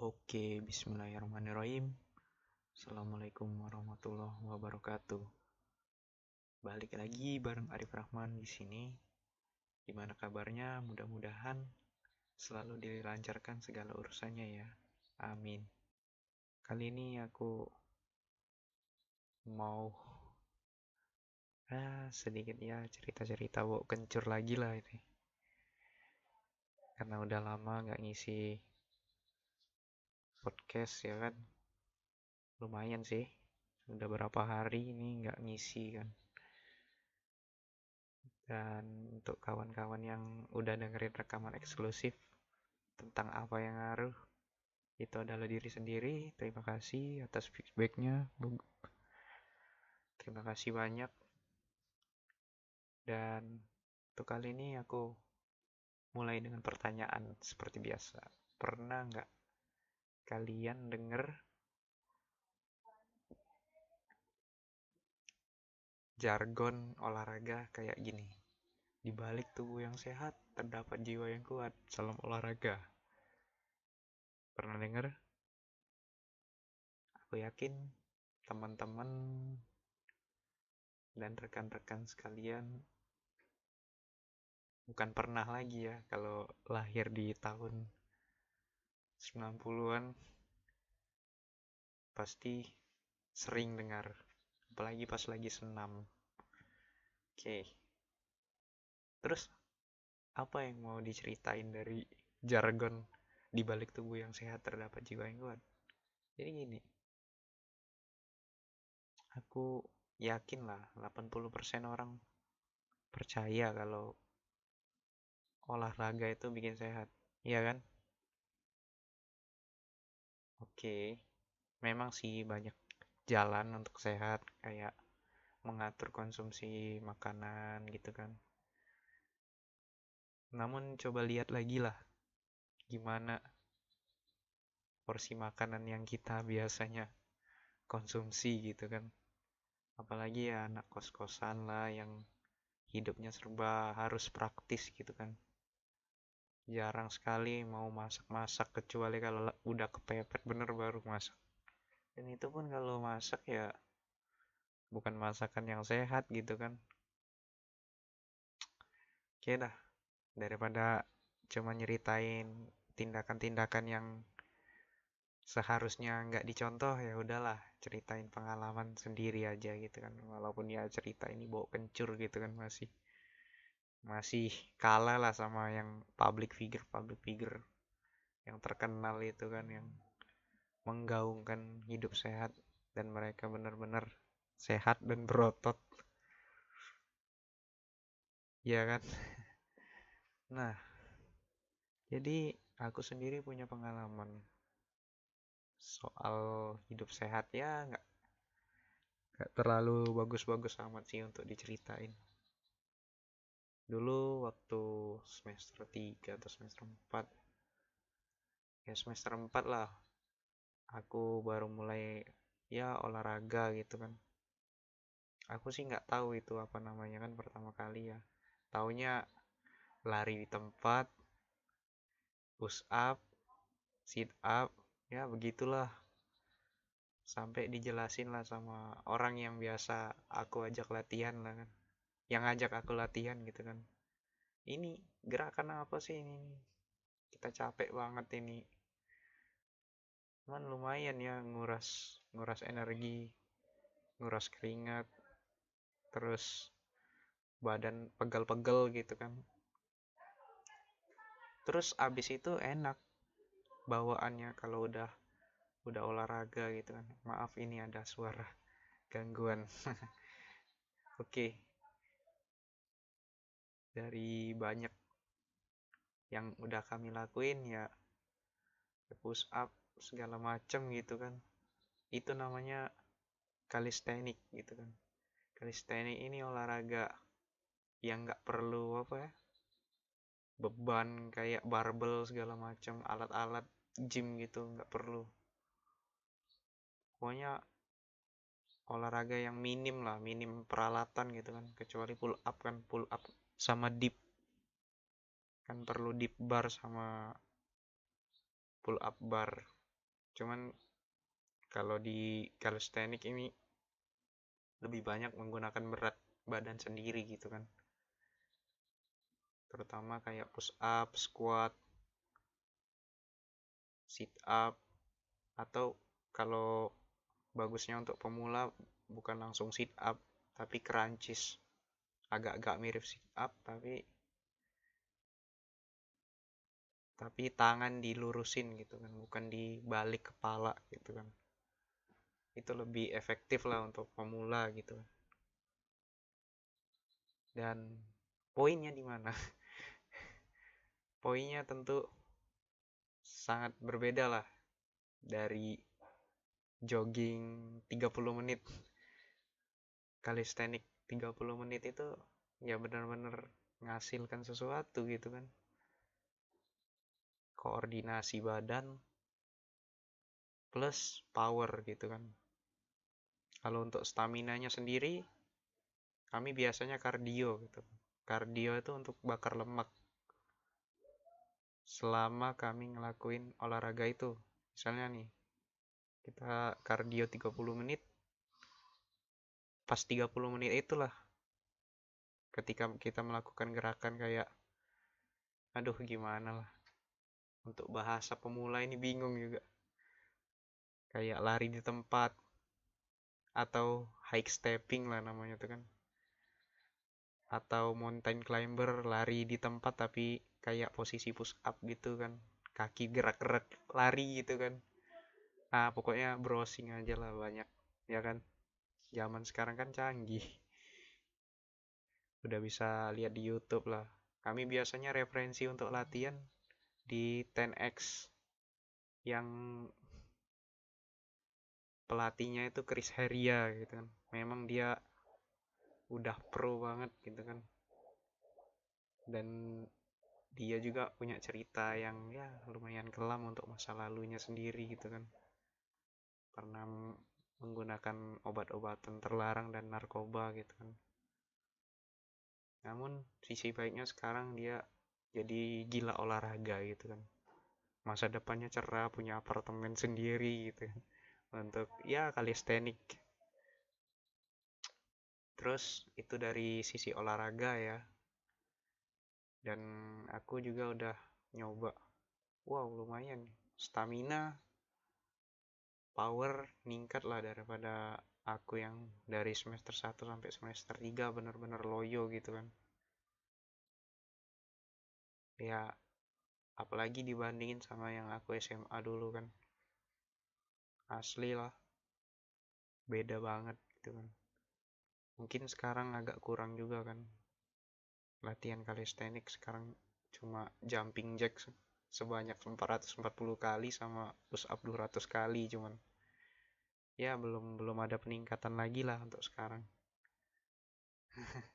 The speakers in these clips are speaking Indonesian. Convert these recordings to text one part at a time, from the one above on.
Oke, bismillahirrahmanirrahim. Assalamualaikum warahmatullahi wabarakatuh. Balik lagi bareng Arif Rahman di sini. Gimana kabarnya? Mudah-mudahan selalu dilancarkan segala urusannya ya. Amin. Kali ini aku mau ah, sedikit ya cerita-cerita bau kencur lagi lah ini. Karena udah lama nggak ngisi podcast ya kan? Lumayan sih. Udah berapa hari ini nggak ngisi kan? Dan untuk kawan-kawan yang udah dengerin rekaman eksklusif tentang apa yang ngaruh itu adalah diri sendiri. Terima kasih atas feedbacknya. Terima kasih banyak. Dan untuk kali ini aku mulai dengan pertanyaan seperti biasa. Pernah nggak kalian denger jargon olahraga kayak gini. Di balik tubuh yang sehat terdapat jiwa yang kuat. Salam olahraga. Pernah denger? Aku yakin teman-teman dan rekan-rekan sekalian bukan pernah lagi ya kalau lahir di tahun 90-an pasti sering dengar apalagi pas lagi senam. Oke. Terus apa yang mau diceritain dari jargon di balik tubuh yang sehat terdapat jiwa yang kuat? Jadi gini. Aku yakin lah 80% orang percaya kalau olahraga itu bikin sehat. Iya kan Oke, memang sih banyak jalan untuk sehat, kayak mengatur konsumsi makanan gitu kan. Namun coba lihat lagi lah, gimana porsi makanan yang kita biasanya konsumsi gitu kan. Apalagi ya anak kos-kosan lah yang hidupnya serba harus praktis gitu kan jarang sekali mau masak-masak kecuali kalau udah kepepet bener baru masak. Dan itu pun kalau masak ya bukan masakan yang sehat gitu kan. Oke dah daripada cuma nyeritain tindakan-tindakan yang seharusnya nggak dicontoh ya udahlah ceritain pengalaman sendiri aja gitu kan. Walaupun ya cerita ini bawa kencur gitu kan masih masih kalah lah sama yang public figure public figure yang terkenal itu kan yang menggaungkan hidup sehat dan mereka benar-benar sehat dan berotot. Ya kan? Nah jadi aku sendiri punya pengalaman soal hidup sehat ya nggak nggak terlalu bagus-bagus amat sih untuk diceritain dulu waktu semester 3 atau semester 4 ya semester 4 lah. Aku baru mulai ya olahraga gitu kan. Aku sih nggak tahu itu apa namanya kan pertama kali ya. Taunya lari di tempat push up sit up ya begitulah. Sampai dijelasin lah sama orang yang biasa aku ajak latihan lah kan yang ngajak aku latihan gitu kan. Ini gerakan apa sih ini? Kita capek banget ini. Cuman lumayan ya nguras nguras energi nguras keringat terus badan pegel-pegel gitu kan. Terus abis itu enak bawaannya kalau udah udah olahraga gitu kan. Maaf ini ada suara gangguan. Oke. okay dari banyak yang udah kami lakuin ya push up segala macam gitu kan. Itu namanya kalistenik gitu kan. Kalistenik ini olahraga yang nggak perlu apa ya beban kayak barbel segala macam alat-alat gym gitu nggak perlu. Pokoknya olahraga yang minim lah minim peralatan gitu kan kecuali pull up kan pull up sama deep kan perlu deep bar sama pull up bar. Cuman kalau di calisthenics ini lebih banyak menggunakan berat badan sendiri gitu kan. Terutama kayak push up, squat, sit up atau kalau bagusnya untuk pemula bukan langsung sit up tapi crunches agak-agak mirip sit up tapi tapi tangan dilurusin gitu kan bukan di balik kepala gitu kan. Itu lebih efektif lah untuk pemula gitu. Dan poinnya di mana? Poinnya tentu sangat berbeda lah dari jogging 30 menit. Kalistenik 30 menit itu ya benar-benar ngasilkan sesuatu gitu kan. Koordinasi badan plus power gitu kan. Kalau untuk stamina nya sendiri kami biasanya kardio gitu. Kardio itu untuk bakar lemak. Selama kami ngelakuin olahraga itu. Misalnya nih kita kardio 30 menit pas 30 menit itulah. Ketika kita melakukan gerakan kayak aduh gimana lah? Untuk bahasa pemula ini bingung juga. Kayak lari di tempat atau high stepping lah namanya tuh kan. Atau mountain climber lari di tempat tapi kayak posisi push up gitu kan. Kaki gerak-gerak lari gitu kan. Ah pokoknya browsing aja lah banyak ya kan zaman sekarang kan canggih. Udah bisa lihat di YouTube lah. Kami biasanya referensi untuk latihan di 10x yang pelatihnya itu Chris Heria gitu kan. Memang dia udah pro banget gitu kan. Dan dia juga punya cerita yang ya lumayan kelam untuk masa lalunya sendiri gitu kan. Pernah menggunakan obat-obatan terlarang dan narkoba gitu kan. Namun sisi baiknya sekarang dia jadi gila olahraga gitu kan. Masa depannya cerah punya apartemen sendiri gitu kan. Untuk ya kalistenik. Terus itu dari sisi olahraga ya. Dan aku juga udah nyoba. Wow lumayan. Stamina power ningkat lah daripada aku yang dari semester 1 sampai semester 3 bener-bener loyo gitu kan. Ya apalagi dibandingin sama yang aku SMA dulu kan. Asli lah. Beda banget gitu kan. Mungkin sekarang agak kurang juga kan. Latihan kalistenik sekarang cuma jumping jack sebanyak 440 kali sama push up 200 kali cuman ya belum belum ada peningkatan lagi lah untuk sekarang.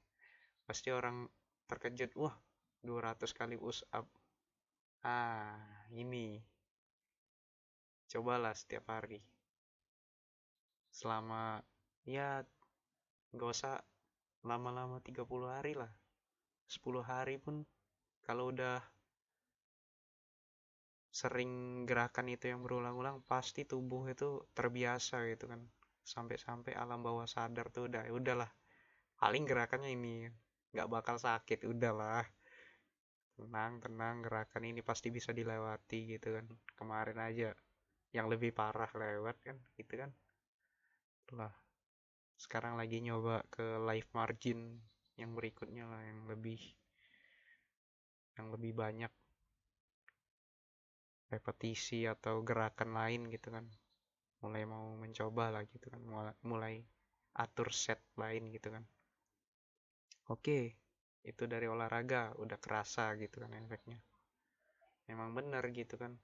Pasti orang terkejut wah 200 kali push up ah ini. Cobalah setiap hari. Selama ya nggak usah lama-lama 30 hari lah. 10 hari pun kalau udah sering gerakan itu yang berulang-ulang pasti tubuh itu terbiasa gitu kan. Sampai-sampai alam bawah sadar tuh udah ya udahlah paling gerakannya ini nggak bakal sakit udahlah. Tenang tenang gerakan ini pasti bisa dilewati gitu kan. Kemarin aja yang lebih parah lewat kan gitu kan. Lah sekarang lagi nyoba ke live margin yang berikutnya lah yang lebih yang lebih banyak repetisi atau gerakan lain gitu kan. Mulai mau mencoba lah gitu kan. Mulai, mulai atur set lain gitu kan. Oke itu dari olahraga. Udah kerasa gitu kan efeknya. Memang benar gitu kan.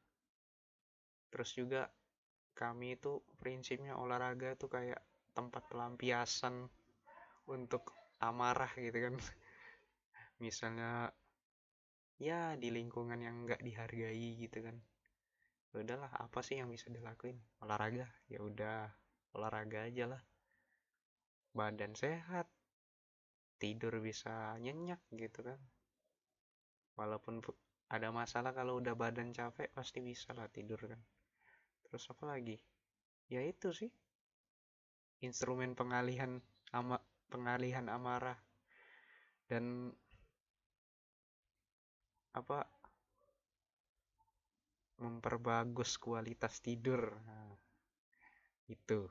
Terus juga kami itu prinsipnya olahraga itu kayak tempat pelampiasan untuk amarah gitu kan. Misalnya ya di lingkungan yang nggak dihargai gitu kan udahlah apa sih yang bisa dilakuin? Olahraga ya udah olahraga aja lah. Badan sehat tidur bisa nyenyak gitu kan. Walaupun ada masalah kalau udah badan capek pasti bisa lah tidur kan. Terus apa lagi? Ya itu sih. Instrumen pengalihan ama pengalihan amarah. Dan apa memperbagus kualitas tidur. Nah, itu.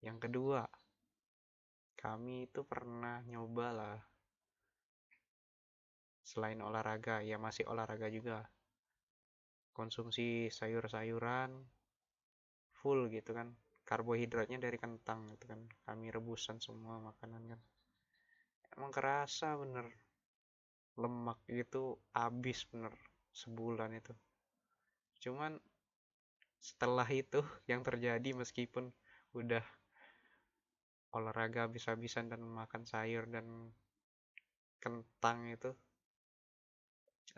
Yang kedua kami itu pernah nyoba lah. Selain olahraga ya masih olahraga juga. Konsumsi sayur-sayuran full gitu kan. Karbohidratnya dari kentang gitu kan. Kami rebusan semua makanan kan. Emang kerasa bener. Lemak gitu habis bener sebulan itu cuman setelah itu yang terjadi meskipun udah olahraga habis-habisan dan makan sayur dan kentang itu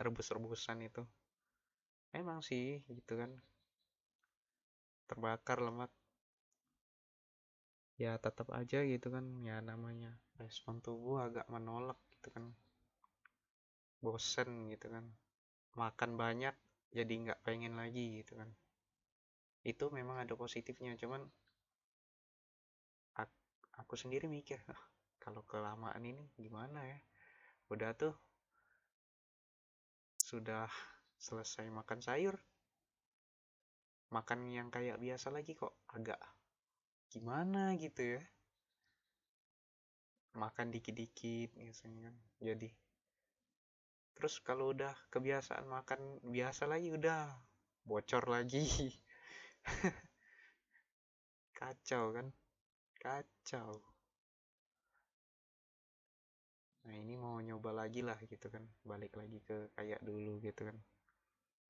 rebus-rebusan itu emang sih gitu kan. Terbakar lemak. Ya tetap aja gitu kan. Ya namanya respon tubuh agak menolak gitu kan. Bosen gitu kan. Makan banyak jadi nggak pengen lagi gitu kan. Itu memang ada positifnya cuman aku sendiri mikir ah, kalau kelamaan ini gimana ya? Udah tuh sudah selesai makan sayur. Makan yang kayak biasa lagi kok agak gimana gitu ya. Makan dikit-dikit biasanya kan. Jadi terus kalau udah kebiasaan makan biasa lagi udah. Bocor lagi. Kacau kan? Kacau. Nah ini mau nyoba lagi lah gitu kan. Balik lagi ke kayak dulu gitu kan.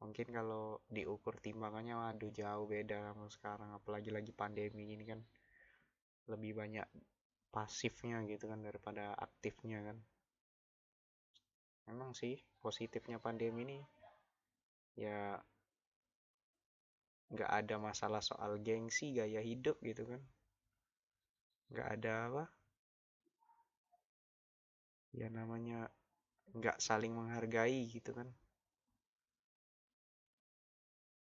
Mungkin kalau diukur timbangannya waduh jauh beda sama sekarang. Apalagi lagi pandemi ini kan. Lebih banyak pasifnya gitu kan daripada aktifnya kan memang sih positifnya pandemi ini ya nggak ada masalah soal gengsi gaya hidup gitu kan. Nggak ada apa. Ya namanya nggak saling menghargai gitu kan.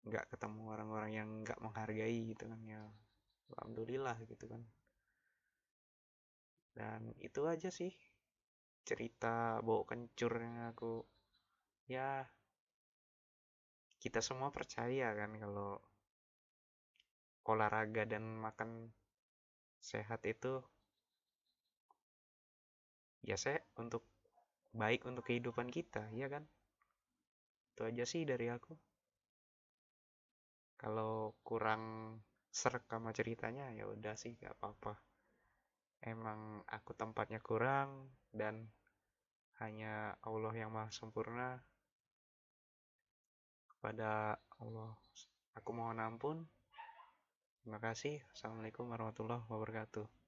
Nggak ketemu orang-orang yang nggak menghargai gitu kan ya alhamdulillah gitu kan. Dan itu aja sih cerita bau kencur yang aku. Ya kita semua percaya kan kalau olahraga dan makan sehat itu ya saya untuk baik untuk kehidupan kita ya kan? Itu aja sih dari aku. Kalau kurang serak sama ceritanya ya udah sih gak apa-apa emang aku tempatnya kurang dan hanya Allah yang maha sempurna. Kepada Allah aku mohon ampun. Terima kasih. Assalamualaikum warahmatullahi wabarakatuh